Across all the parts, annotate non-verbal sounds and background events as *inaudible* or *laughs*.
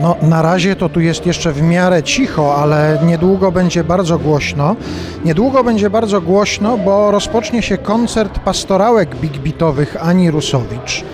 No, na razie to tu jest jeszcze w miarę cicho, ale niedługo będzie bardzo głośno. Niedługo będzie bardzo głośno, bo rozpocznie się koncert pastorałek big beatowych Ani Rusowicz.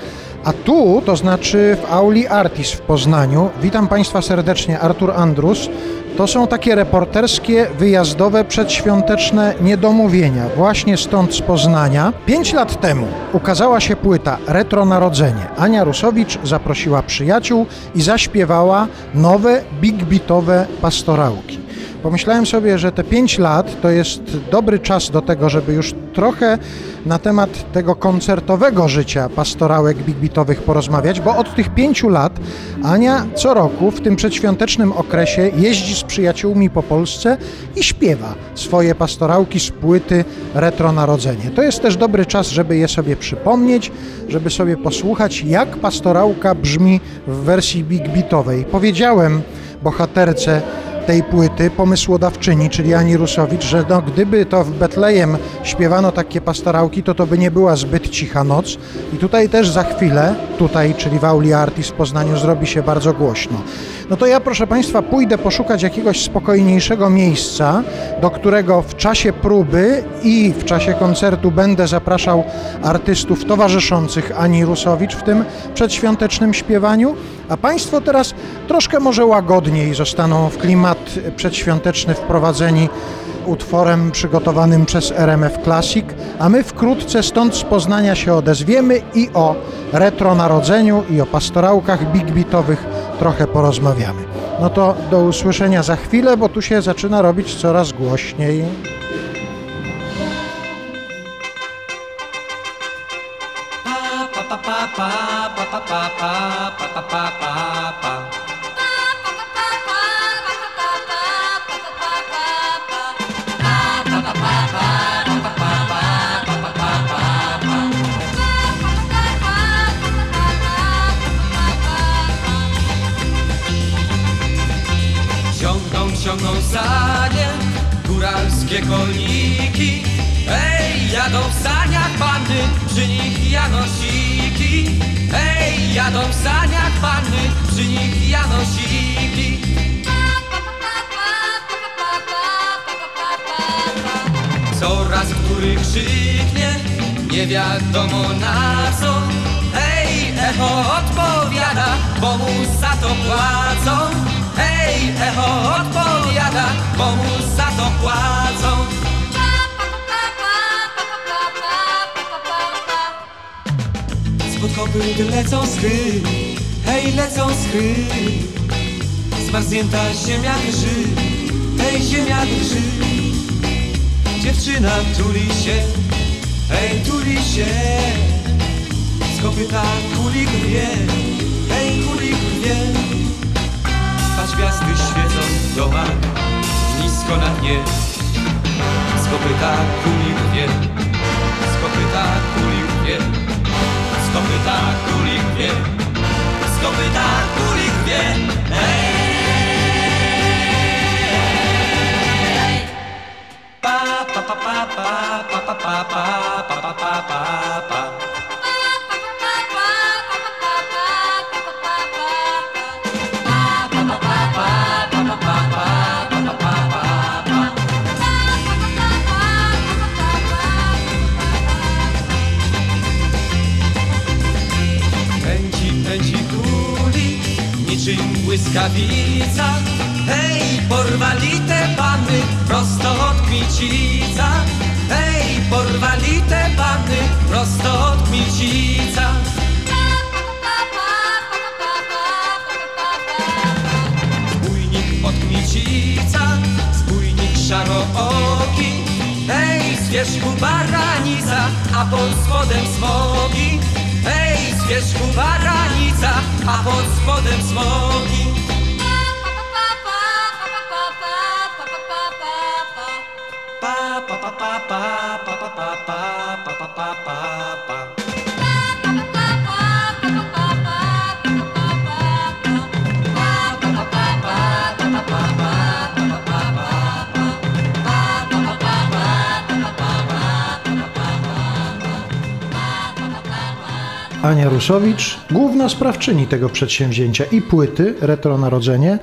A tu, to znaczy w Auli Artis w Poznaniu, witam Państwa serdecznie, Artur Andrus. To są takie reporterskie, wyjazdowe, przedświąteczne niedomówienia. Właśnie stąd z Poznania. Pięć lat temu ukazała się płyta Retro Narodzenie. Ania Rusowicz zaprosiła przyjaciół i zaśpiewała nowe, big beatowe pastorałki. Pomyślałem sobie, że te 5 lat to jest dobry czas do tego, żeby już trochę na temat tego koncertowego życia pastorałek big beatowych porozmawiać, bo od tych 5 lat Ania co roku w tym przedświątecznym okresie jeździ z przyjaciółmi po Polsce i śpiewa swoje pastorałki z płyty Retro Narodzenie. To jest też dobry czas, żeby je sobie przypomnieć, żeby sobie posłuchać, jak pastorałka brzmi w wersji big beatowej. Powiedziałem bohaterce tej płyty, pomysłodawczyni, czyli Ani Rusowicz, że no, gdyby to w Betlejem śpiewano takie pastorałki, to to by nie była zbyt cicha noc. I tutaj też za chwilę, tutaj, czyli w Auli Artis w Poznaniu, zrobi się bardzo głośno. No to ja, proszę Państwa, pójdę poszukać jakiegoś spokojniejszego miejsca, do którego w czasie próby i w czasie koncertu będę zapraszał artystów towarzyszących Ani Rusowicz w tym przedświątecznym śpiewaniu, a Państwo teraz troszkę może łagodniej zostaną w klimat przedświąteczny wprowadzeni utworem przygotowanym przez RMF Classic, a my wkrótce stąd z Poznania się odezwiemy i o retro narodzeniu i o pastorałkach big beatowych trochę porozmawiamy. No to do usłyszenia za chwilę, bo tu się zaczyna robić coraz głośniej. Hej, lecą skry. Zmarznięta ziemia drży, hej, ziemia drży. Dziewczyna tuli się, hej, tuli się. Z kopyta kuli grwie, hej, kuli grwie Patrz gwiazdy świecą w domach, nisko na dnie. Z kopyta kuli grwie, z kopyta kuli grwie kopyta kuli grwie, z kopyta kuli grwie Hej! pa pa pa pa pa pa pa pa pa pa pa pa pa błyskawica. Hej, porwali te panny prosto od Kmicica. Hej, porwali te panny prosto od Kmicica. Zbójnik od Kmicica, zbójnik szarooki Hej, z wierzchu baranica, a pod spodem smogi wierzchu baranica, a pod spodem smoki. Pa, pa, pa, pa, pa. Ania Rusowicz, główna sprawczyni tego przedsięwzięcia i płyty Retro Narodzenie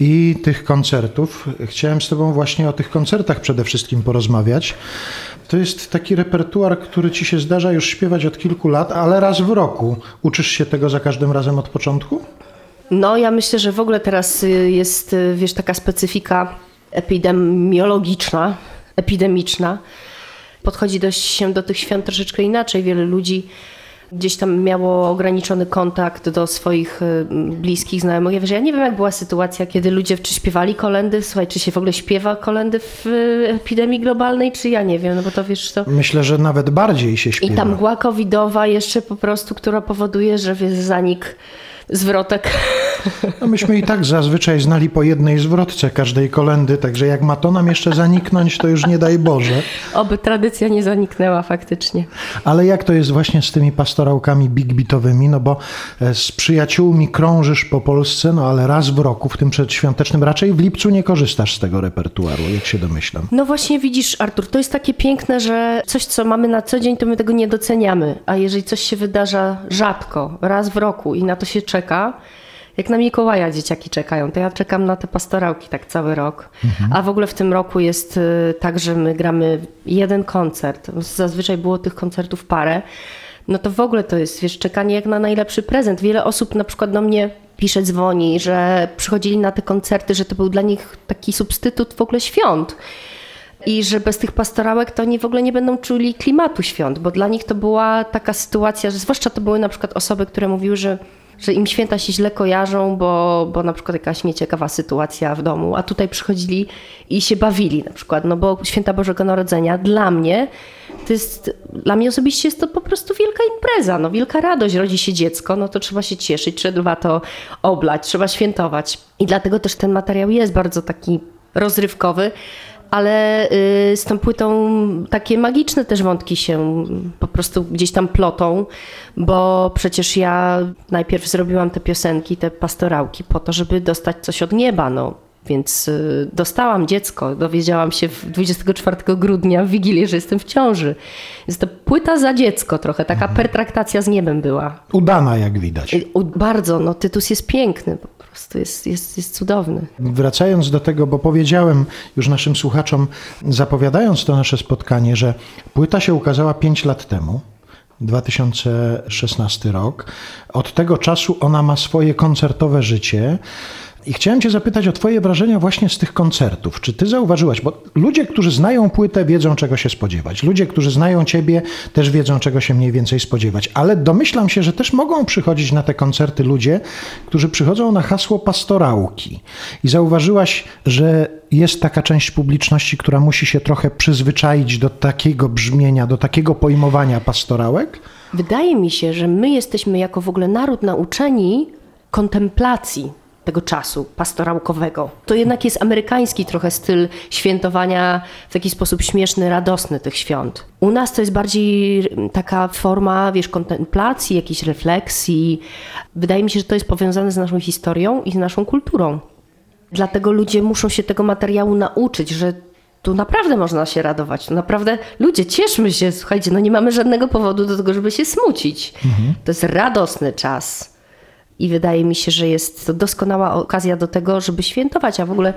i tych koncertów. Chciałem z Tobą właśnie o tych koncertach przede wszystkim porozmawiać. To jest taki repertuar, który Ci się zdarza już śpiewać od kilku lat, ale raz w roku. Uczysz się tego za każdym razem od początku? No, ja myślę, że w ogóle teraz y, jest, y, wiesz, taka specyfika epidemiologiczna, epidemiczna. Podchodzi do, się do tych świąt troszeczkę inaczej. Wiele ludzi gdzieś tam miało ograniczony kontakt do swoich y, bliskich, znajomych. Ja, wiesz, ja nie wiem, jak była sytuacja, kiedy ludzie czy śpiewali kolendy, słuchaj, czy się w ogóle śpiewa kolendy w epidemii globalnej, czy ja nie wiem, no bo to wiesz, to... Myślę, że nawet bardziej się śpiewa. I ta mgła covidowa jeszcze po prostu, która powoduje, że wiesz, zanik zwrotek. No myśmy i tak zazwyczaj znali po jednej zwrotce każdej kolendy, także jak ma to nam jeszcze zaniknąć, to już nie daj Boże. Oby tradycja nie zaniknęła faktycznie. Ale jak to jest właśnie z tymi pastorałkami big beatowymi, no bo e, z przyjaciółmi krążysz po Polsce, no ale raz w roku, w tym przedświątecznym, raczej w lipcu nie korzystasz z tego repertuaru, jak się domyślam. No właśnie widzisz, Artur, to jest takie piękne, że coś, co mamy na co dzień, to my tego nie doceniamy, a jeżeli coś się wydarza rzadko, raz w roku i na to się czeka, jak na Mikołaja dzieciaki czekają, to ja czekam na te pastorałki tak cały rok. Mhm. A w ogóle w tym roku jest y, tak, że my gramy jeden koncert. Zazwyczaj było tych koncertów parę. No to w ogóle to jest, wiesz, czekanie jak na najlepszy prezent. Wiele osób na przykład do mnie pisze, dzwoni, że przychodzili na te koncerty, że to był dla nich taki substytut w ogóle świąt. I że bez tych pastorałek to oni w ogóle nie będą czuli klimatu świąt, bo dla nich to była taka sytuacja, że zwłaszcza to były na przykład osoby, które mówiły, że że im święta się źle kojarzą, bo, bo na przykład jakaś nieciekawa sytuacja w domu, a tutaj przychodzili i się bawili na przykład, no bo święta Bożego Narodzenia dla mnie to jest, dla mnie osobiście jest to po prostu wielka impreza, no wielka radość, rodzi się dziecko, no to trzeba się cieszyć, trzeba to oblać, trzeba świętować. I dlatego też ten materiał jest bardzo taki rozrywkowy, ale y, z tą płytą takie magiczne też wątki się po prostu gdzieś tam plotą, bo przecież ja najpierw zrobiłam te piosenki, te pastorałki po to, żeby dostać coś od nieba, no. Więc y, dostałam dziecko, dowiedziałam się 24 grudnia w Wigilię, że jestem w ciąży. Jest to płyta za dziecko trochę, taka mhm. pertraktacja z niebem była. Udana jak widać. Y, bardzo, no Tytus jest piękny prostu jest, jest, jest cudowny. Wracając do tego, bo powiedziałem już naszym słuchaczom, zapowiadając to nasze spotkanie, że płyta się ukazała 5 lat temu. 2016 rok. Od tego czasu ona ma swoje koncertowe życie. I chciałem Cię zapytać o Twoje wrażenia właśnie z tych koncertów. Czy Ty zauważyłaś, bo ludzie, którzy znają płytę, wiedzą czego się spodziewać. Ludzie, którzy znają Ciebie, też wiedzą czego się mniej więcej spodziewać. Ale domyślam się, że też mogą przychodzić na te koncerty ludzie, którzy przychodzą na hasło pastorałki. I zauważyłaś, że jest taka część publiczności, która musi się trochę przyzwyczaić do takiego brzmienia, do takiego pojmowania pastorałek? Wydaje mi się, że my jesteśmy jako w ogóle naród nauczeni kontemplacji tego czasu pastorałkowego. To jednak jest amerykański trochę styl świętowania w taki sposób śmieszny, radosny tych świąt. U nas to jest bardziej taka forma, wiesz, kontemplacji, jakiejś refleksji. Wydaje mi się, że to jest powiązane z naszą historią i z naszą kulturą. Dlatego ludzie muszą się tego materiału nauczyć, że tu naprawdę można się radować. Tu naprawdę ludzie, cieszmy się, słuchajcie, no nie mamy żadnego powodu do tego, żeby się smucić. Mhm. To jest radosny czas. I wydaje mi się, że jest to doskonała okazja do tego, żeby świętować, a w ogóle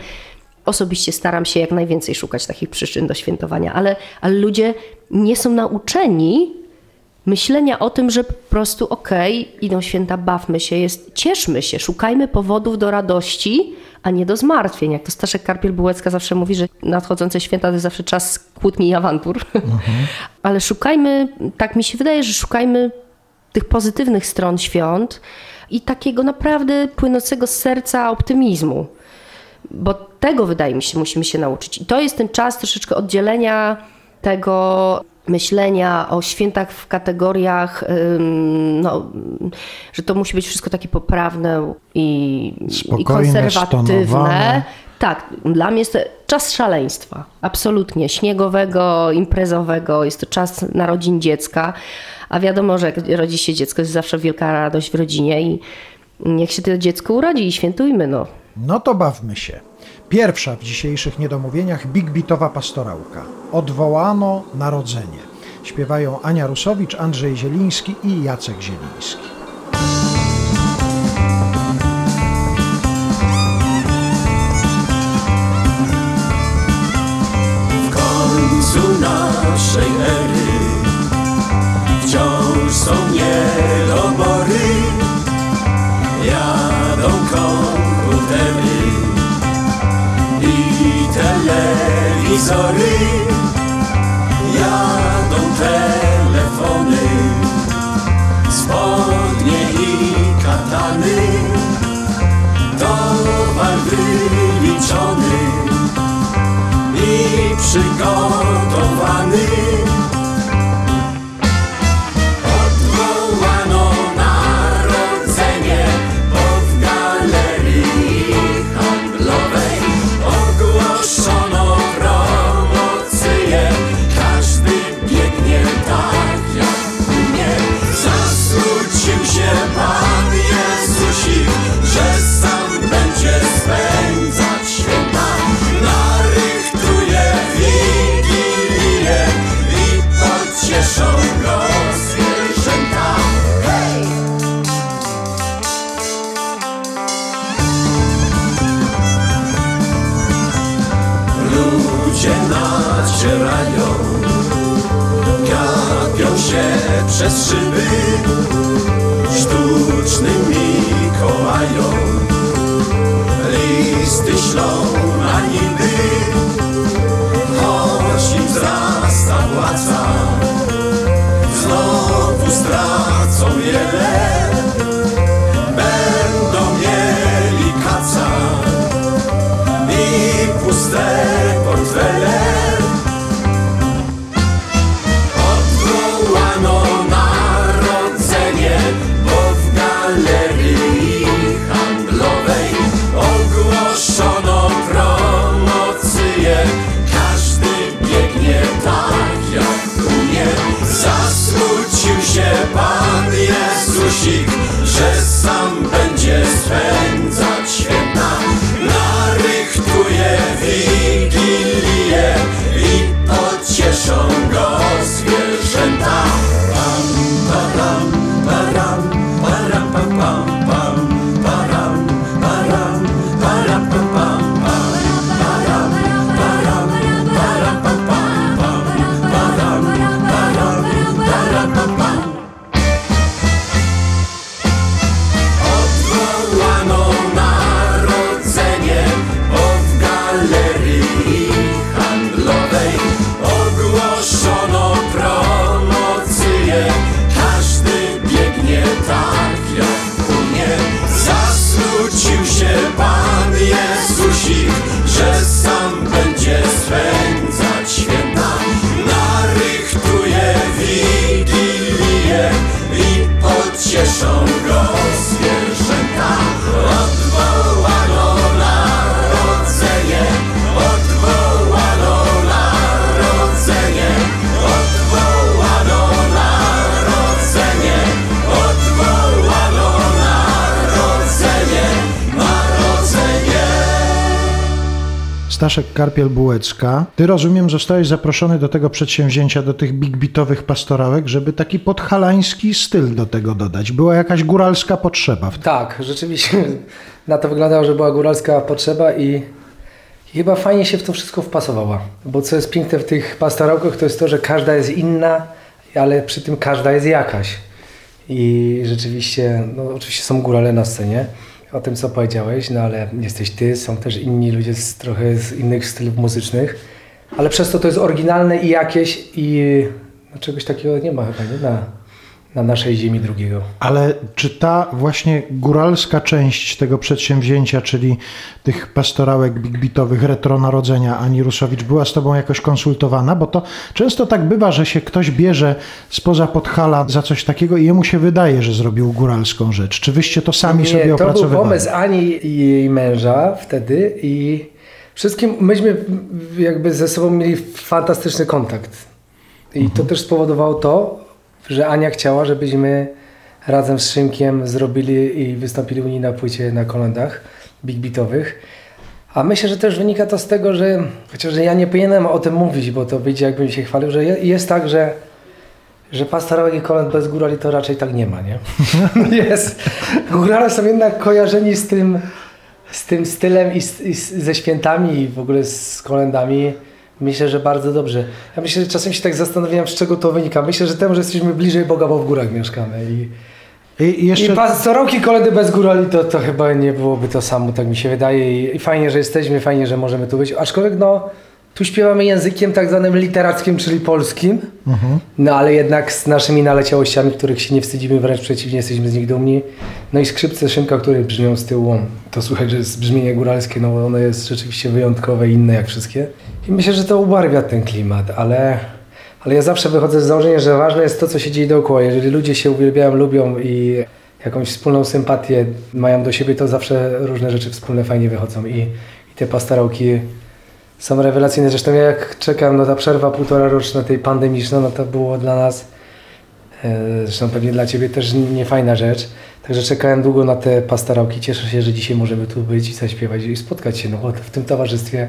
osobiście staram się jak najwięcej szukać takich przyczyn do świętowania, ale, ale ludzie nie są nauczeni myślenia o tym, że po prostu okej, okay, idą święta, bawmy się, jest, cieszmy się, szukajmy powodów do radości, a nie do zmartwień. Jak to Staszek Karpiel-Bułecka zawsze mówi, że nadchodzące święta to jest zawsze czas kłótni i awantur. Mhm. *laughs* ale szukajmy, tak mi się wydaje, że szukajmy tych pozytywnych stron świąt, i takiego naprawdę płynącego z serca optymizmu. Bo tego wydaje mi się, musimy się nauczyć. I to jest ten czas troszeczkę oddzielenia tego myślenia o świętach w kategoriach, no, że to musi być wszystko takie poprawne i, i konserwatywne. Tak, dla mnie jest to czas szaleństwa, absolutnie, śniegowego, imprezowego, jest to czas narodzin dziecka, a wiadomo, że jak rodzi się dziecko, jest zawsze wielka radość w rodzinie i niech się to dziecko urodzi i świętujmy, no. No to bawmy się. Pierwsza w dzisiejszych niedomówieniach Big Bitowa pastorałka. Odwołano narodzenie. Śpiewają Ania Rusowicz, Andrzej Zieliński i Jacek Zieliński. Są niedobory. Jadą komputery i telewizory. Jadą telefony, spodnie i katany. Towar wyliczony i przygotowany. Staszek Karpiel-Bułecka. Ty rozumiem, zostałeś zaproszony do tego przedsięwzięcia, do tych big beatowych pastorałek, żeby taki podhalański styl do tego dodać. Była jakaś góralska potrzeba. Tak, rzeczywiście na to wyglądało, że była góralska potrzeba i chyba fajnie się w to wszystko wpasowała. Bo co jest piękne w tych pastorałkach, to jest to, że każda jest inna, ale przy tym każda jest jakaś. I rzeczywiście, no oczywiście są górale na scenie, o tym co powiedziałeś, no ale jesteś ty, są też inni ludzie z trochę z innych stylów muzycznych, ale przez to to jest oryginalne i jakieś i no, czegoś takiego nie ma chyba, nie? Na, na naszej ziemi drugiego. Ale czy ta właśnie góralska część tego przedsięwzięcia, czyli tych pastorałek big beatowych retro narodzenia Ani Rusowicz była z Tobą jakoś konsultowana? Bo to często tak bywa, że się ktoś bierze spoza Podhala za coś takiego i jemu się wydaje, że zrobił góralską rzecz. Czy Wyście to sami sobie Nie, to był opracowywali? pomysł Ani i jej męża wtedy i wszystkim myśmy jakby ze sobą mieli fantastyczny kontakt. I to też spowodowało to, że Ania chciała, żebyśmy razem z Szymkiem zrobili i wystąpili u niej na płycie na kolendach big beatowych. A myślę, że też wynika to z tego, że chociaż ja nie powinienem o tym mówić, bo to wyjdzie jakbym się chwalił, że je- jest tak, że że pastorałek i kolęd bez górali to raczej tak nie ma, nie? *laughs* Jest. Górale są jednak kojarzeni z tym, z tym stylem i, z, i ze świętami i w ogóle z kolędami. Myślę, że bardzo dobrze. Ja myślę, że czasem się tak zastanawiam, z czego to wynika. Myślę, że temu, że jesteśmy bliżej Boga, bo w górach mieszkamy. I, I i jeszcze i kolędy bez górali to, to chyba nie byłoby to samo, tak mi się wydaje. I, I fajnie, że jesteśmy, fajnie, że możemy tu być. Aczkolwiek no, tu śpiewamy językiem tak zwanym literackim, czyli polskim. No ale jednak z naszymi naleciałościami, których się nie wstydzimy, wręcz przeciwnie, jesteśmy z nich dumni. No i skrzypce Szymka, które brzmią z tyłu, to słychać, że jest brzmienie góralskie, no ono jest rzeczywiście wyjątkowe inne jak wszystkie. I myślę, że to ubarwia ten klimat, ale, ale ja zawsze wychodzę z założenia, że ważne jest to, co się dzieje dookoła. Jeżeli ludzie się uwielbiają, lubią i jakąś wspólną sympatię mają do siebie, to zawsze różne rzeczy wspólne fajnie wychodzą i, i te pastorałki są rewelacyjne. Zresztą ja jak czekam, no ta przerwa półtora roczna tej pandemiczna, no to było dla nas, e, zresztą pewnie dla Ciebie też niefajna rzecz. Także czekałem długo na te pastorałki. Cieszę się, że dzisiaj możemy tu być i zaśpiewać i spotkać się, no bo w tym towarzystwie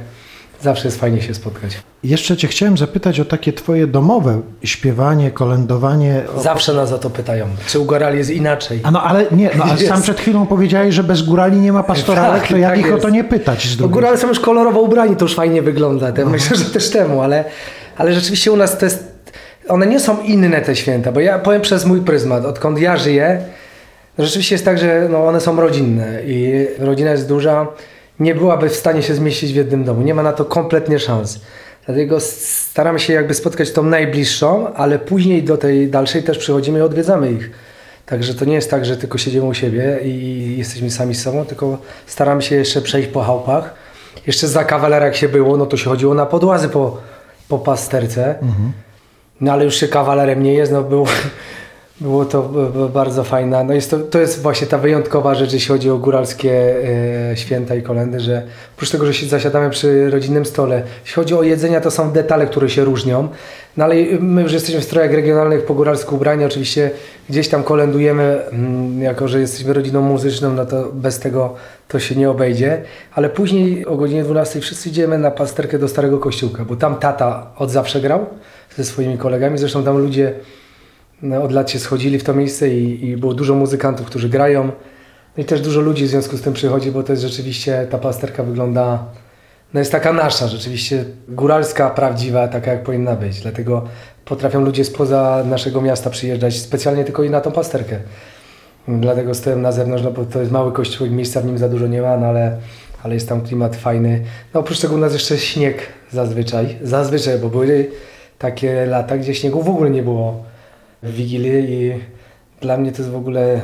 zawsze jest fajnie się spotkać. jeszcze Cię chciałem zapytać o takie Twoje domowe śpiewanie, kolędowanie. O... Zawsze nas o to pytają, czy u Gorali jest inaczej. A no ale nie, no, ale *laughs* sam przed chwilą powiedziałeś, że bez górali nie ma pastorałek, Tak, to jak tak ich o jest. to nie pytać z No górale są już kolorowo ubrani, to już fajnie wygląda. To myślę, że też temu, ale, ale rzeczywiście u nas to jest. One nie są inne te święta, bo ja powiem przez mój pryzmat, odkąd ja żyję, no rzeczywiście jest tak, że no one są rodzinne i rodzina jest duża, nie byłaby w stanie się zmieścić w jednym domu. Nie ma na to kompletnie szans. Dlatego staramy się jakby spotkać tą najbliższą, ale później do tej dalszej też przychodzimy i odwiedzamy ich. Także to nie jest tak, że tylko siedzimy u siebie i jesteśmy sami z sobą, tylko staramy się jeszcze przejść po chałupach. Jeszcze za kawalera jak się było, no to się chodziło na podłazy po, po pasterce. No ale już się kawalerem nie jest, no było, było to b- bardzo fajne. No jest to, to jest właśnie ta wyjątkowa rzecz, jeśli chodzi o góralskie e, święta i kolendy, że oprócz tego, że się zasiadamy przy rodzinnym stole, jeśli chodzi o jedzenia, to są detale, które się różnią. No ale my już jesteśmy w strojach regionalnych po góralsku ubrani, oczywiście gdzieś tam kolędujemy, mm, jako że jesteśmy rodziną muzyczną, no to bez tego to się nie obejdzie. Ale później o godzinie 12 wszyscy idziemy na pasterkę do Starego Kościółka, bo tam tata od zawsze grał ze swoimi kolegami, zresztą tam ludzie od lat się schodzili w to miejsce i, i było dużo muzykantów, którzy grają. No i też dużo ludzi w związku z tym przychodzi, bo to jest rzeczywiście, ta pasterka wygląda, no jest taka nasza, rzeczywiście góralska, prawdziwa, taka jak powinna być. Dlatego potrafią ludzie spoza naszego miasta przyjeżdżać specjalnie tylko i na tą pasterkę. Dlatego stoję na zewnątrz, no bo to jest mały kościółek, miejsca w nim za dużo nie ma, no ale, ale jest tam klimat fajny. No oprócz tego u nas jeszcze śnieg zazwyczaj, zazwyczaj, bo były takie lata, gdzie śniegu w ogóle nie było w Wigilię i dla mnie to jest w ogóle,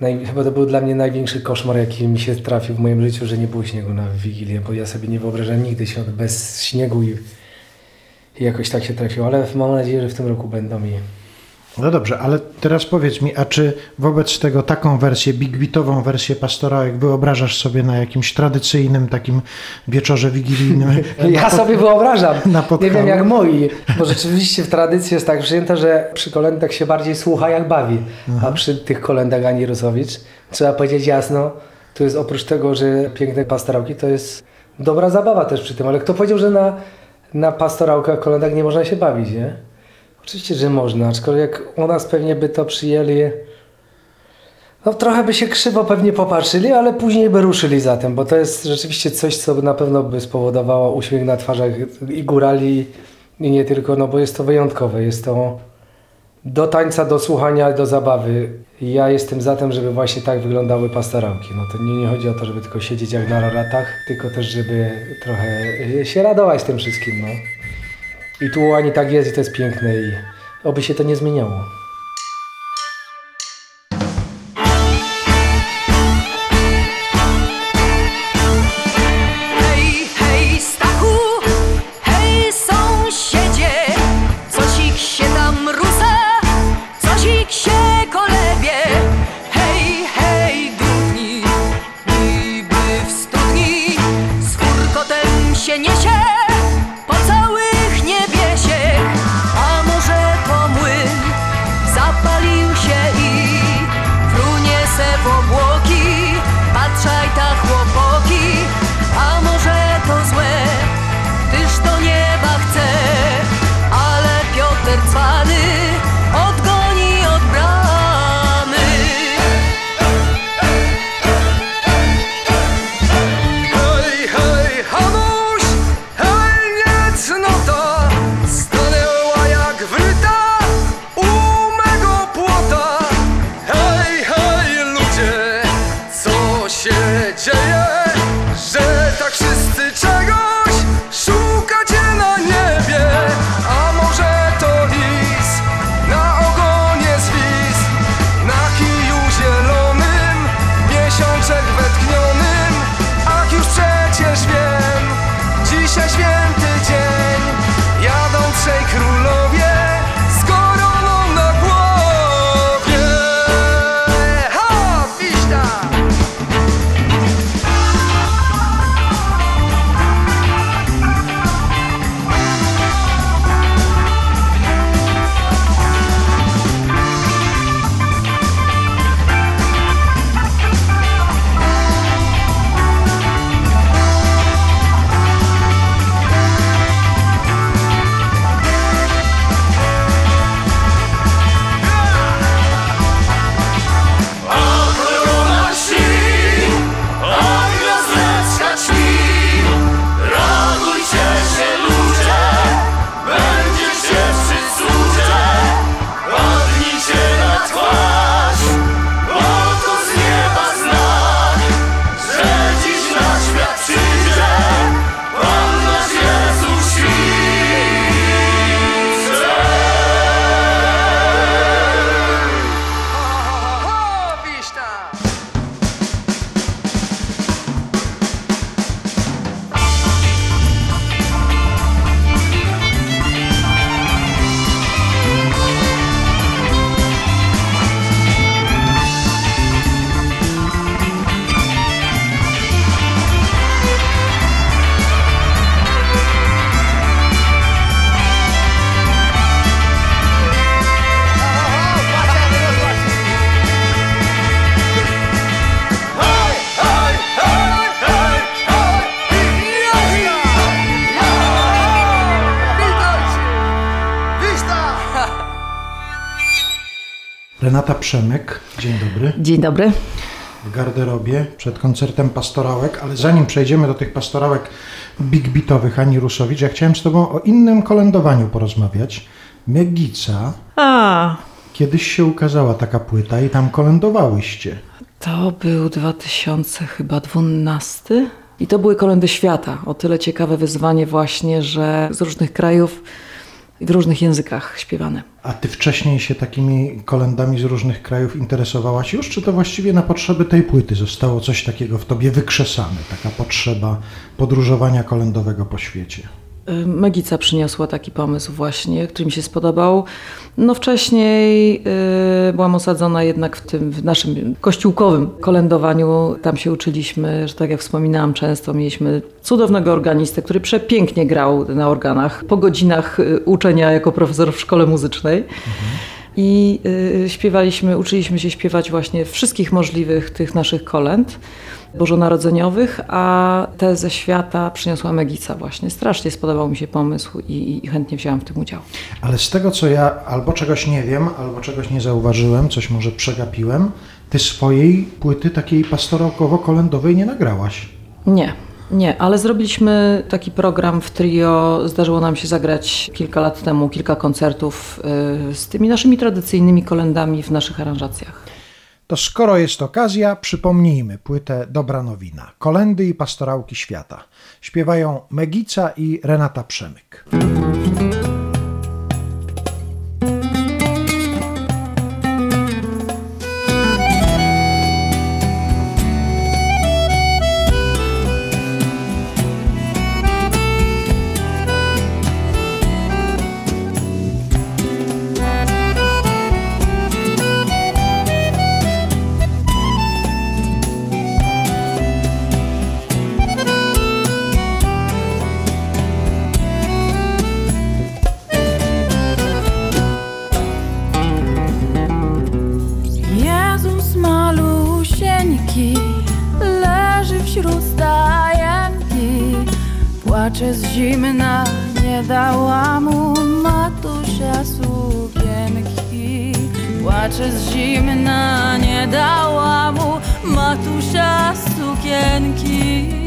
naj, chyba to był dla mnie największy koszmar, jaki mi się trafił w moim życiu, że nie było śniegu na Wigilię, bo ja sobie nie wyobrażam nigdy świąt bez śniegu i, i jakoś tak się trafiło, ale mam nadzieję, że w tym roku będą i No dobrze, ale teraz powiedz mi, a czy wobec tego taką wersję, big beatową wersję pastorałek wyobrażasz sobie na jakimś tradycyjnym takim wieczorze wigilijnym? *laughs* Ja sobie wyobrażam. nie wiem jak moi, bo rzeczywiście w tradycji jest tak przyjęte, że przy kolędach się bardziej słucha jak bawi, a przy tych kolędach Ani Rusowicz trzeba powiedzieć jasno, to jest oprócz tego, że piękne pastorałki, to jest dobra zabawa też przy tym, ale kto powiedział, że na, na pastorałkach, kolędach nie można się bawić, nie? Oczywiście, że można, aczkolwiek u nas pewnie by to przyjęli no trochę by się krzywo pewnie popatrzyli, ale później by ruszyli za tym, bo to jest rzeczywiście coś, co na pewno by spowodowało uśmiech na twarzach i górali i nie tylko, no bo jest to wyjątkowe, jest to do tańca, do słuchania, do zabawy. Ja jestem za tym, żeby właśnie tak wyglądały pastorałki. No to nie, nie chodzi o to, żeby tylko siedzieć jak na roratach, tylko też, żeby trochę się radować tym wszystkim, no. I tu Ani tak jest i to jest piękne i oby się to nie zmieniało. Przemyk, dzień dobry. Dzień dobry. W garderobie przed koncertem pastorałek, ale zanim przejdziemy do tych pastorałek big beatowych Ani Rusowicz, ja chciałem z Tobą o innym kolędowaniu porozmawiać. Megica. A, Kiedyś się ukazała taka płyta i tam kolędowałyście. to był 2000 chyba 12 i to były kolendy świata. O tyle ciekawe wyzwanie właśnie, że z różnych krajów w różnych językach śpiewane. A Ty wcześniej się takimi kolendami z różnych krajów interesowałaś już, czy to właściwie na potrzeby tej płyty zostało coś takiego w Tobie wykrzesane, taka potrzeba podróżowania kolędowego po świecie? Y, Megica przyniosła taki pomysł właśnie, który mi się spodobał. No wcześniej y, byłam osadzona jednak w tym w naszym kościółkowym kolędowaniu. Tam się uczyliśmy, że tak jak wspominałam często, mieliśmy cudownego organistę, który przepięknie grał na organach po godzinach y, uczenia jako profesor w szkole muzycznej. I y, śpiewaliśmy, uczyliśmy się śpiewać właśnie wszystkich możliwych tych naszych kolęd bożonarodzeniowych, a te ze świata przyniosła Megica właśnie. Strasznie spodobał mi się pomysł i, i chętnie wzięłam w tym udział. Ale z tego, co ja albo czegoś nie wiem, albo czegoś nie zauważyłem, coś może przegapiłem, Ty swojej płyty takiej pastorałkowo-kolędowej nie nagrałaś. Nie, nie, ale zrobiliśmy taki program w trio. Zdarzyło nam się zagrać kilka lat temu kilka koncertów y, z tymi naszymi tradycyjnymi kolendami w naszych aranżacjach. To skoro jest okazja, przypomnijmy płytę Dobra Nowina. Kolendy i pastorałki świata. Śpiewają Megica i Renata Przemyk. Płacze zimna, nie dała mu matusia sukienki. Płacze zimna, nie dała mu matusia sukienki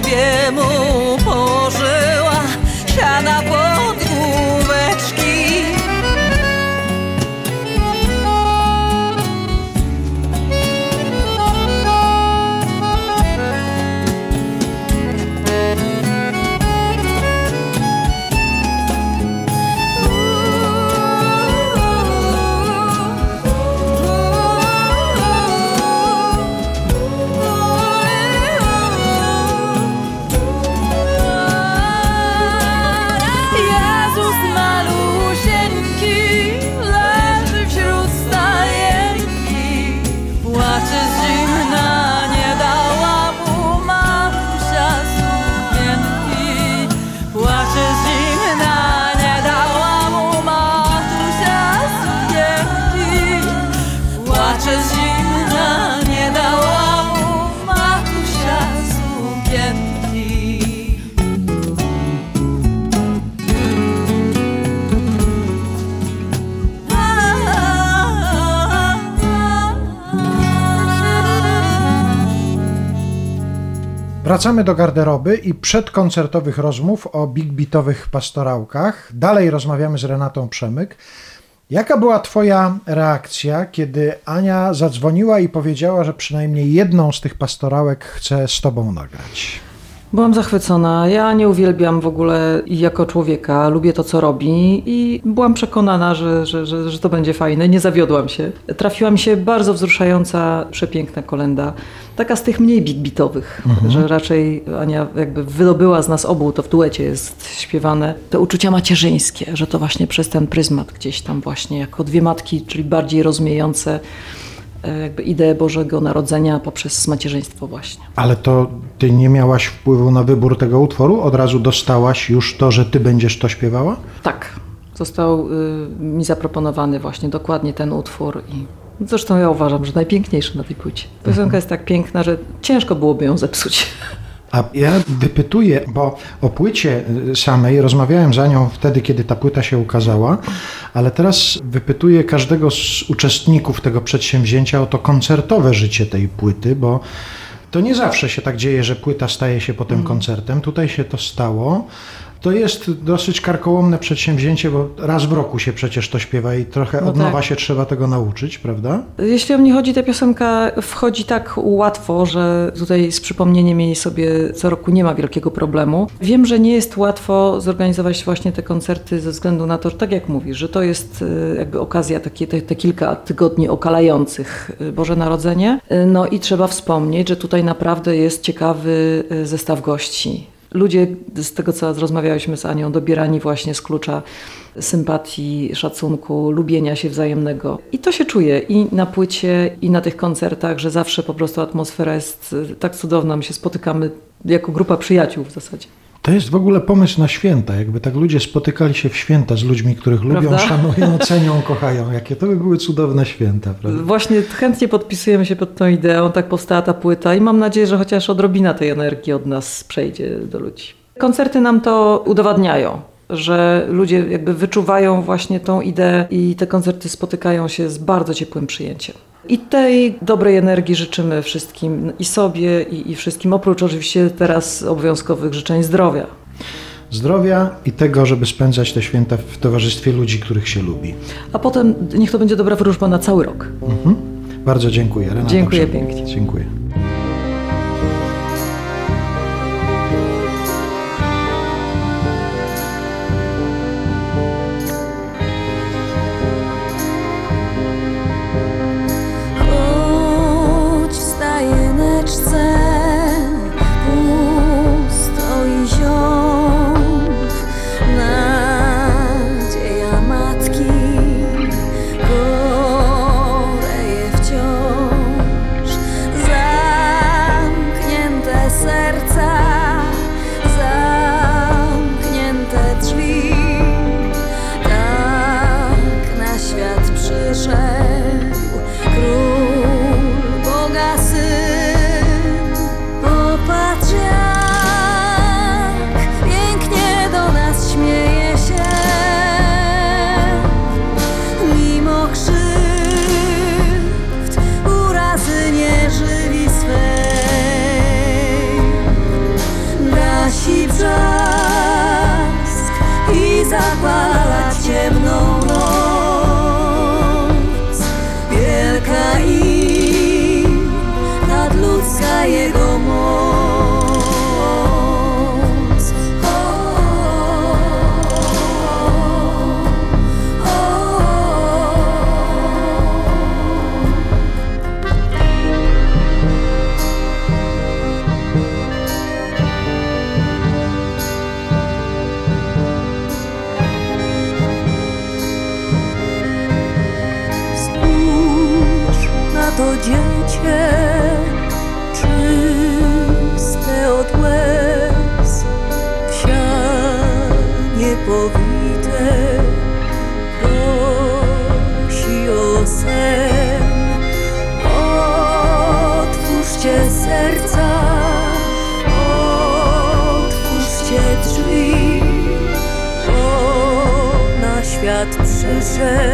别目 Wracamy do garderoby i przedkoncertowych rozmów o big beatowych pastorałkach. Dalej rozmawiamy z Renatą Przemyk. Jaka była Twoja reakcja, kiedy Ania zadzwoniła i powiedziała, że przynajmniej jedną z tych pastorałek chce z Tobą nagrać? Byłam zachwycona. Ja nie uwielbiam w ogóle jako człowieka, lubię to, co robi i byłam przekonana, że, że, że, że to będzie fajne. Nie zawiodłam się. Trafiła mi się bardzo wzruszająca, przepiękna kolenda. Taka z tych mniej big beatowych, że raczej Ania jakby wydobyła z nas obu, to w duecie jest śpiewane, te uczucia macierzyńskie, że to właśnie przez ten pryzmat gdzieś tam właśnie, jako dwie matki, czyli bardziej rozumiejące jakby ideę Bożego Narodzenia poprzez macierzyństwo właśnie. Ale to Ty nie miałaś wpływu na wybór tego utworu? Od razu dostałaś już to, że Ty będziesz to śpiewała? Tak, został y, mi zaproponowany właśnie dokładnie ten utwór i zresztą ja uważam, że najpiękniejszy na tej płycie. Piosenka jest tak piękna, że ciężko byłoby ją zepsuć. A ja wypytuję, bo o płycie y, samej rozmawiałem z Anią wtedy, kiedy ta płyta się ukazała, ale teraz wypytuję każdego z uczestników tego przedsięwzięcia o to koncertowe życie tej płyty, bo to nie zawsze się tak dzieje, że płyta staje się potem koncertem. Tutaj się to stało. To jest dosyć karkołomne przedsięwzięcie, bo raz w roku się przecież to śpiewa i trochę No od nowa tak. się trzeba tego nauczyć, prawda? Jeśli o mnie chodzi, ta piosenka wchodzi tak łatwo, że tutaj z przypomnieniem jej sobie co roku nie ma wielkiego problemu. Wiem, że nie jest łatwo zorganizować właśnie te koncerty ze względu na to, że tak jak mówisz, że to jest y, jakby okazja, takie, te, te kilka tygodni okalających y, Boże Narodzenie. Y, No i trzeba wspomnieć, że tutaj naprawdę jest ciekawy zestaw gości. Ludzie, z tego co rozmawiałyśmy z Anią, dobierani właśnie z klucza sympatii, szacunku, lubienia się wzajemnego. I to się czuje i na płycie, i na tych koncertach, że zawsze po prostu atmosfera jest y, tak cudowna. My się spotykamy jako grupa przyjaciół w zasadzie. To jest w ogóle pomysł na święta, jakby tak ludzie spotykali się w święta z ludźmi, których lubią, Prawda? szanują, *laughs* cenią, kochają. Jakie to by były cudowne święta, prawda? Właśnie chętnie podpisujemy się pod tą ideą, tak powstała ta płyta i mam nadzieję, że chociaż odrobina tej energii od nas przejdzie do ludzi. Koncerty nam to udowadniają, że ludzie jakby wyczuwają właśnie tą ideę i te koncerty spotykają się z bardzo ciepłym przyjęciem. I tej dobrej energii życzymy wszystkim i sobie i, i wszystkim, oprócz oczywiście teraz obowiązkowych życzeń zdrowia. Zdrowia i tego, żeby spędzać te święta w towarzystwie ludzi, których się lubi. A potem niech to będzie dobra wróżba na cały rok. Bardzo dziękuję. Renata Dziękuję pięknie. Dziękuję. reason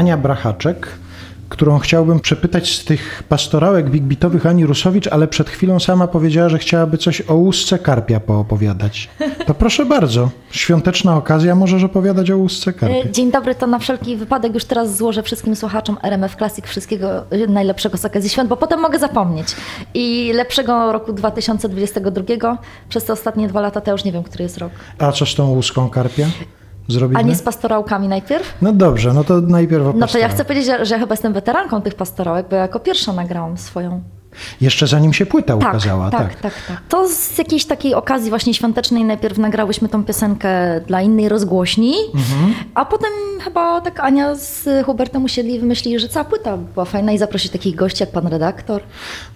Ania Brachaczek, którą chciałbym przepytać z tych pastorałek bigbitowych Ani Rusowicz, ale przed chwilą sama powiedziała, że chciałaby coś o łusce karpia poopowiadać. To proszę bardzo, świąteczna okazja, możesz opowiadać o łusce karpia. E, Dzień dobry, to na wszelki wypadek już teraz złożę wszystkim słuchaczom RMF Classic wszystkiego najlepszego z okazji świąt, bo potem mogę zapomnieć. I lepszego roku 2022. Przez te ostatnie dwa lata to ja już nie wiem, który jest rok. A co z tą łuską karpia? Zrobimy? A nie z pastorałkami najpierw? No dobrze, no to najpierw o No to ja chcę powiedzieć, że, że chyba jestem weteranką tych pastorałek, bo ja jako pierwsza nagrałam swoją. Jeszcze zanim się płyta Tak, ukazała, tak, tak, tak. To z jakiejś takiej okazji właśnie świątecznej najpierw nagrałyśmy tą piosenkę dla innej rozgłośni, Mhm. a potem chyba tak Ania z Hubertem usiedli i wymyślili, że cała płyta była fajna i zaprosić takich gości jak pan redaktor.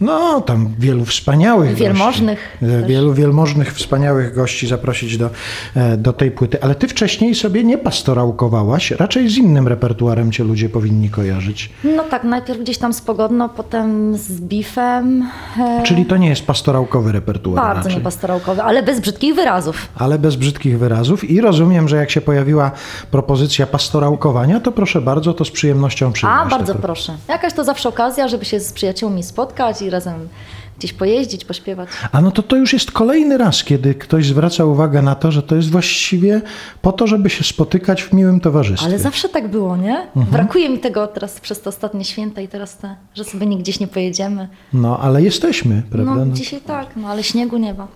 No, tam wielu wspaniałych Wielmożnych gości. E. Wielu wielmożnych, wspaniałych gości zaprosić do, e, do tej płyty. Ale ty wcześniej sobie nie pastorałkowałaś, raczej z innym repertuarem cię ludzie powinni kojarzyć. No tak, najpierw gdzieś tam z Pogodno, potem z Bifem. E, Czyli to nie jest pastorałkowy repertuar bardzo raczej. niepastorałkowy, ale bez brzydkich wyrazów. Ale bez brzydkich wyrazów i rozumiem, że jak się pojawiła propozycja pastorałkowania, to proszę bardzo, to z przyjemnością przyjąłeś. A, bardzo pro- proszę. Jakaś to zawsze okazja, żeby się z przyjaciółmi spotkać i razem gdzieś pojeździć, pośpiewać. A no to to już jest kolejny raz, kiedy ktoś zwraca uwagę na to, że to jest właściwie po to, żeby się spotykać w miłym towarzystwie. Ale zawsze tak było, nie? Mhm. Brakuje mi tego teraz przez te ostatnie święta i teraz te, że sobie nigdzieś nie pojedziemy. No, ale jesteśmy, prawda? No, No. dzisiaj tak, no ale śniegu nie ma.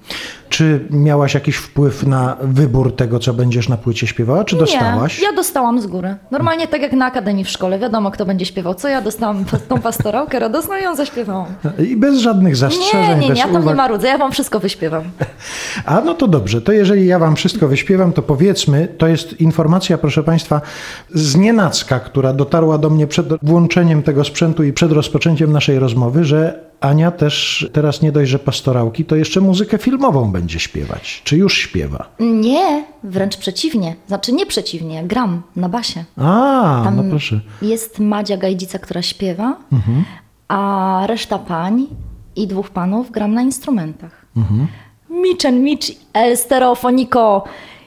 Czy miałaś jakiś wpływ na wybór tego, co będziesz na płycie śpiewała, czy dostałaś? Nie, ja dostałam z góry. Normalnie tak jak na akademii w szkole, wiadomo kto będzie śpiewał co, ja dostałam tą pastorałkę radosną i ją zaśpiewałam. I bez żadnych zastrzeżeń, Nie, nie, nie, bez ja tam nie uwag. marudzę, ja wam wszystko wyśpiewam. A no to dobrze, to jeżeli ja wam wszystko wyśpiewam, to powiedzmy, to jest informacja, proszę państwa, z nienacka, która dotarła do mnie przed włączeniem tego sprzętu i przed rozpoczęciem naszej rozmowy, że Ania też teraz nie dość, że pastorałki, to jeszcze muzykę filmową będzie śpiewać. Czy już śpiewa? Nie, wręcz przeciwnie. Znaczy nie przeciwnie, gram na basie. A, Tam no proszę. Jest Madzia Gajdzica, która śpiewa, a reszta pań i dwóch panów gram na instrumentach. Micz and Micz, El Stereofonico,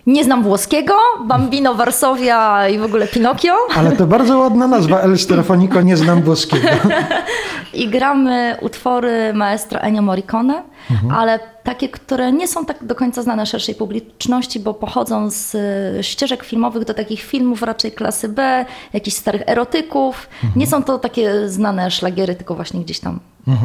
nie znam włoskiego, Bambino Varsovia i w ogóle Pinokio. Ale to bardzo ładna nazwa, El Stereofonico, nie znam włoskiego. *laughs* I gramy utwory maestra Ennio Morricone, ale takie, które nie są tak do końca znane szerszej publiczności, bo pochodzą z e, ścieżek filmowych do takich filmów raczej klasy B, jakichś starych erotyków. Nie są to takie znane szlagiery, tylko właśnie gdzieś tam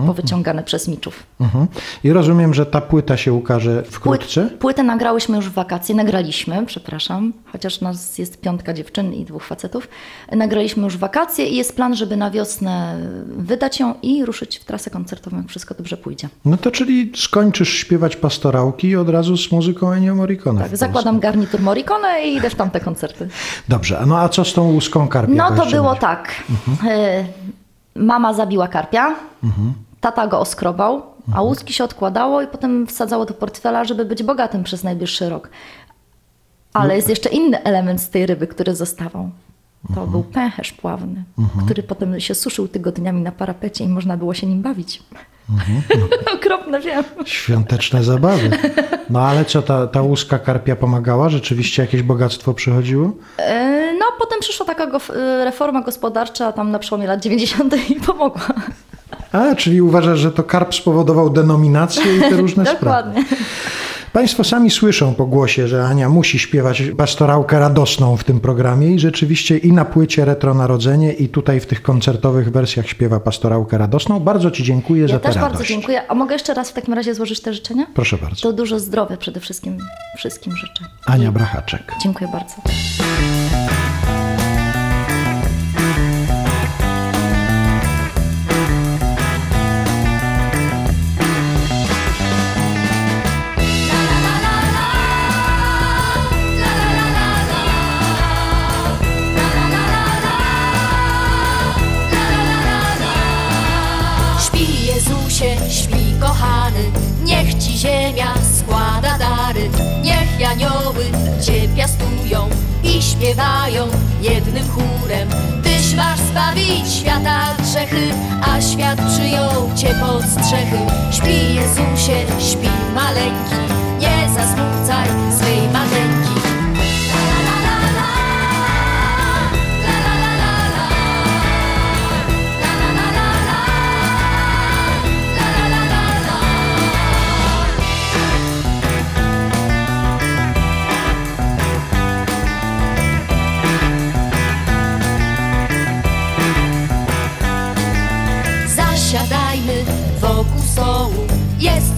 powyciągane przez miczów. Mhm. I rozumiem, że ta płyta się ukaże wkrótce. płytę nagrałyśmy już w wakacje, nagraliśmy, przepraszam, chociaż nas jest piątka dziewczyn i dwóch facetów. Nagraliśmy już wakacje i jest plan, żeby na wiosnę wydać ją i ruszyć w trasę koncertową, jak wszystko dobrze pójdzie. No to czyli skończysz śpiewać pastorałki od razu z muzyką Ennio Morricone. Tak, zakładam garnitur Morricone i idę w tamte koncerty. Dobrze, a no a co z tą łuską karpia? No to było tak. E, Mama zabiła karpia, Mhm. tata go oskrobał, a łuski się odkładało i potem wsadzało do portfela, żeby być bogatym przez najbliższy rok. Ale No. jest jeszcze inny element z tej ryby, który zostawał. To Mhm. był pęcherz pławny, który potem się suszył tygodniami na parapecie i można było się nim bawić. Mhm. *laughs* Okropne, wiem. Świąteczne zabawy. No ale co, ta, ta łuska karpia pomagała? Rzeczywiście jakieś bogactwo przychodziło? E, No, potem przyszła taka go- reforma gospodarcza tam na przełomie lat 90. i pomogła. A, czyli uważasz, że to karp spowodował denominację i te różne *laughs* sprawy. Dokładnie. Państwo sami słyszą po głosie, że Ania musi śpiewać pastorałkę radosną w tym programie i rzeczywiście i na płycie Retro Narodzenie i tutaj w tych koncertowych wersjach śpiewa pastorałkę radosną. Bardzo Ci dziękuję Ja za tę też radość. bardzo dziękuję. A mogę jeszcze raz w takim razie złożyć te życzenia? Proszę bardzo. To dużo zdrowia przede wszystkim wszystkim życzę. Ania Brachaczek. Dziękuję bardzo. Śpiewają jednym chórem. Tyś masz zbawić świata grzechy, a świat przyjął Cię pod strzechy. Śpi Jezusie, śpi maleńki, nie zasmucaj swej mateńki.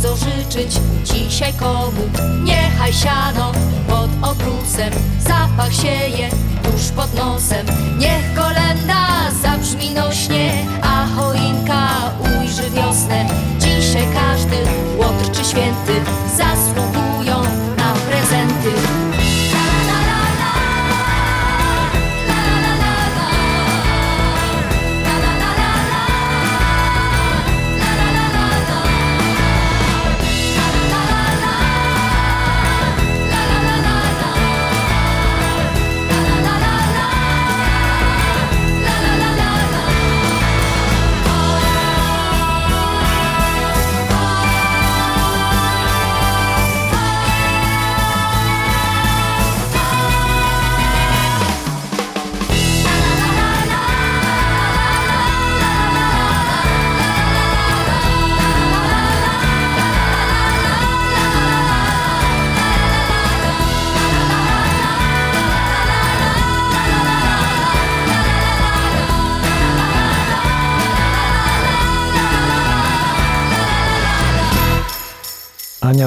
Co życzyć dzisiaj komu. Niechaj siano pod obrusem, zapach sieje tuż pod nosem. Niech kolenda zabrzmi nośnie, a choinka ujrzy wiosnę. Dzisiaj każdy łotr czy święty zasługują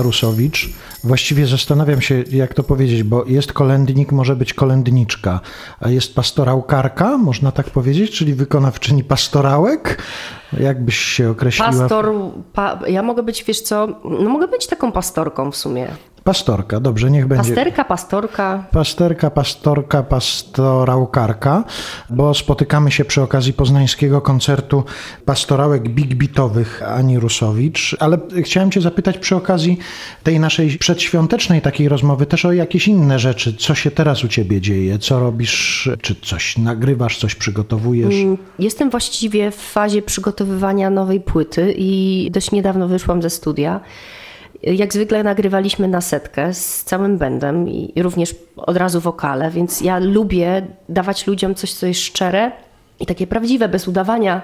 Ania Rusowicz. Właściwie zastanawiam się, jak to powiedzieć, bo jest kolędnik, może być kolędniczka, a jest pastorałkarka, można tak powiedzieć, czyli wykonawczyni pastorałek? Jak byś się określiła? Pastor, pa, ja mogę być, wiesz co, no mogę być taką pastorką w sumie. Pastorka, dobrze, niech będzie. Pasterka, pastorka. Pasterka, pastorka, pastorałkarka, bo spotykamy się przy okazji poznańskiego koncertu pastorałek big beatowych Ani Rusowicz, ale chciałem Cię zapytać przy okazji tej naszej przedświątecznej takiej rozmowy też o jakieś inne rzeczy. Co się teraz u Ciebie dzieje? Co robisz? Czy coś nagrywasz, coś przygotowujesz? Jestem właściwie w fazie przygotowywania nowej płyty i dość niedawno wyszłam ze studia. Jak zwykle nagrywaliśmy na setkę z całym bandem i również od razu wokale, więc ja lubię dawać ludziom coś, co jest szczere i takie prawdziwe, bez udawania.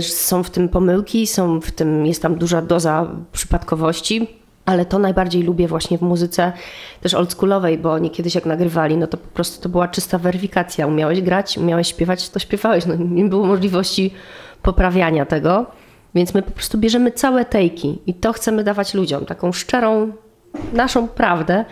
Są w tym pomyłki, są w tym, jest tam duża doza przypadkowości, ale to najbardziej lubię właśnie w muzyce też oldschoolowej, bo oni kiedyś jak nagrywali, no to po prostu to była czysta weryfikacja. Umiałeś grać, umiałeś śpiewać, to śpiewałeś. No, nie było możliwości poprawiania tego, więc my po prostu bierzemy całe tejki i to chcemy dawać ludziom, taką szczerą, naszą prawdę,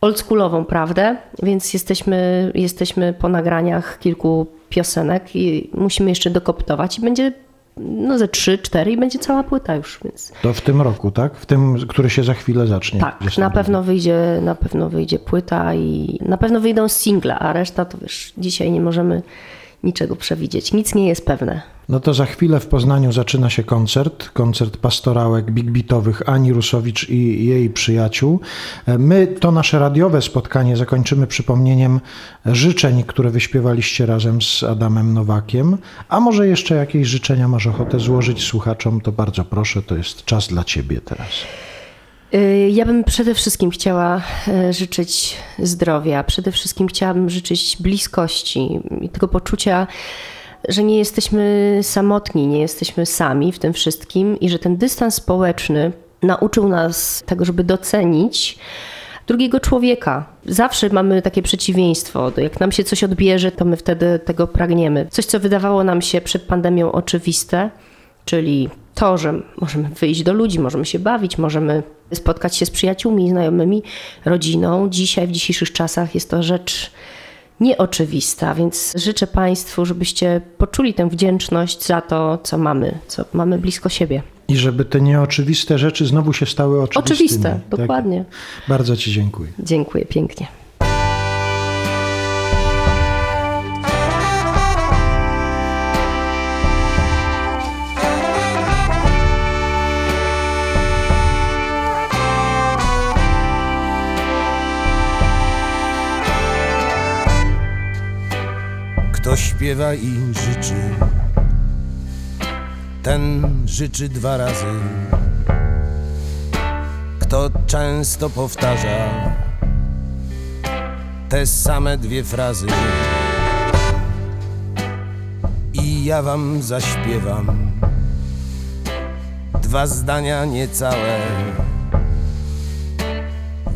oldschoolową prawdę, więc jesteśmy, jesteśmy po nagraniach kilku piosenek i musimy jeszcze dokoptować i będzie no ze trzy, cztery i będzie cała płyta już, więc To w tym roku, tak? W tym, który się za chwilę zacznie. tak, na pewno wyjdzie, na pewno wyjdzie płyta i na pewno wyjdą single, a reszta to wiesz, dzisiaj nie możemy niczego przewidzieć. Nic nie jest pewne. No to za chwilę w Poznaniu zaczyna się koncert, koncert pastorałek big beatowych Ani Rusowicz i jej przyjaciół. My to nasze radiowe spotkanie zakończymy przypomnieniem życzeń, które wyśpiewaliście razem z Adamem Nowakiem. A może jeszcze jakieś życzenia masz ochotę złożyć słuchaczom, to bardzo proszę, to jest czas dla ciebie teraz. Y, Ja bym przede wszystkim chciała e, życzyć zdrowia, przede wszystkim chciałabym życzyć bliskości i tego poczucia, że nie jesteśmy samotni, nie jesteśmy sami w tym wszystkim i że ten dystans społeczny nauczył nas tego, żeby docenić drugiego człowieka. Zawsze mamy takie przeciwieństwo. Jak nam się coś odbierze, to my wtedy tego pragniemy. Coś, co wydawało nam się przed pandemią oczywiste, czyli to, że możemy wyjść do ludzi, możemy się bawić, możemy spotkać się z przyjaciółmi, znajomymi, rodziną. Dzisiaj, w dzisiejszych czasach jest to rzecz nieoczywista, więc życzę Państwu, żebyście poczuli tę wdzięczność za to, co mamy, co mamy blisko siebie. I żeby te nieoczywiste rzeczy znowu się stały oczywistymi. Oczywiste, Tak. dokładnie. Bardzo Ci dziękuję. Dziękuję pięknie. Kto śpiewa i życzy, ten życzy dwa razy. Kto często powtarza te same dwie frazy. I ja wam zaśpiewam dwa zdania niecałe.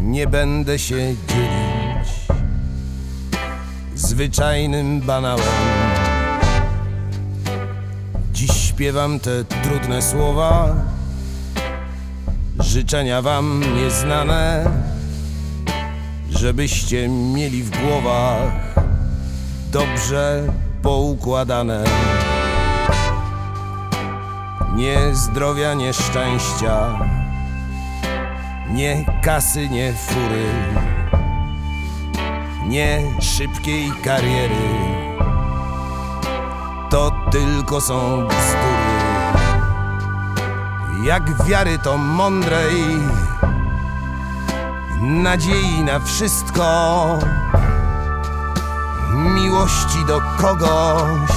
Nie będę się dzielić zwyczajnym banałem. Dziś śpiewam te trudne słowa, życzenia wam nieznane, żebyście mieli w głowach dobrze poukładane. Nie zdrowia, nie szczęścia, nie kasy, nie fury nie szybkiej kariery. To tylko są bzdury. Jak wiary to mądrej, nadziei na wszystko, miłości do kogoś,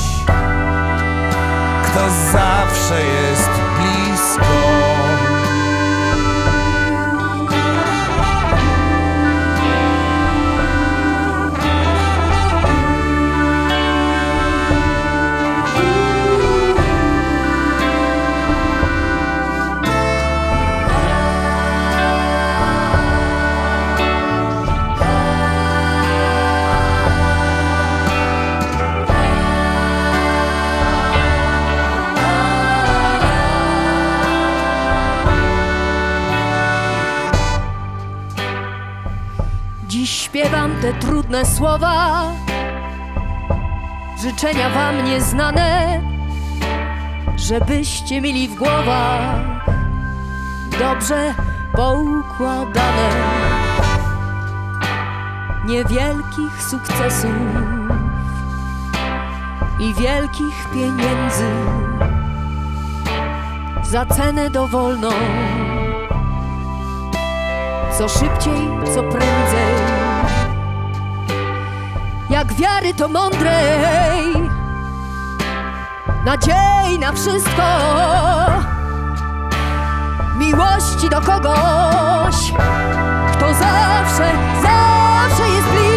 kto zawsze jest śpiewam te trudne słowa, życzenia wam nieznane, żebyście mieli w głowach dobrze poukładane. Niewielkich sukcesów i wielkich pieniędzy za cenę dowolną co szybciej, co prędzej. Jak wiary to mądrej, nadziei na wszystko, miłości do kogoś, kto zawsze, zawsze jest blisko.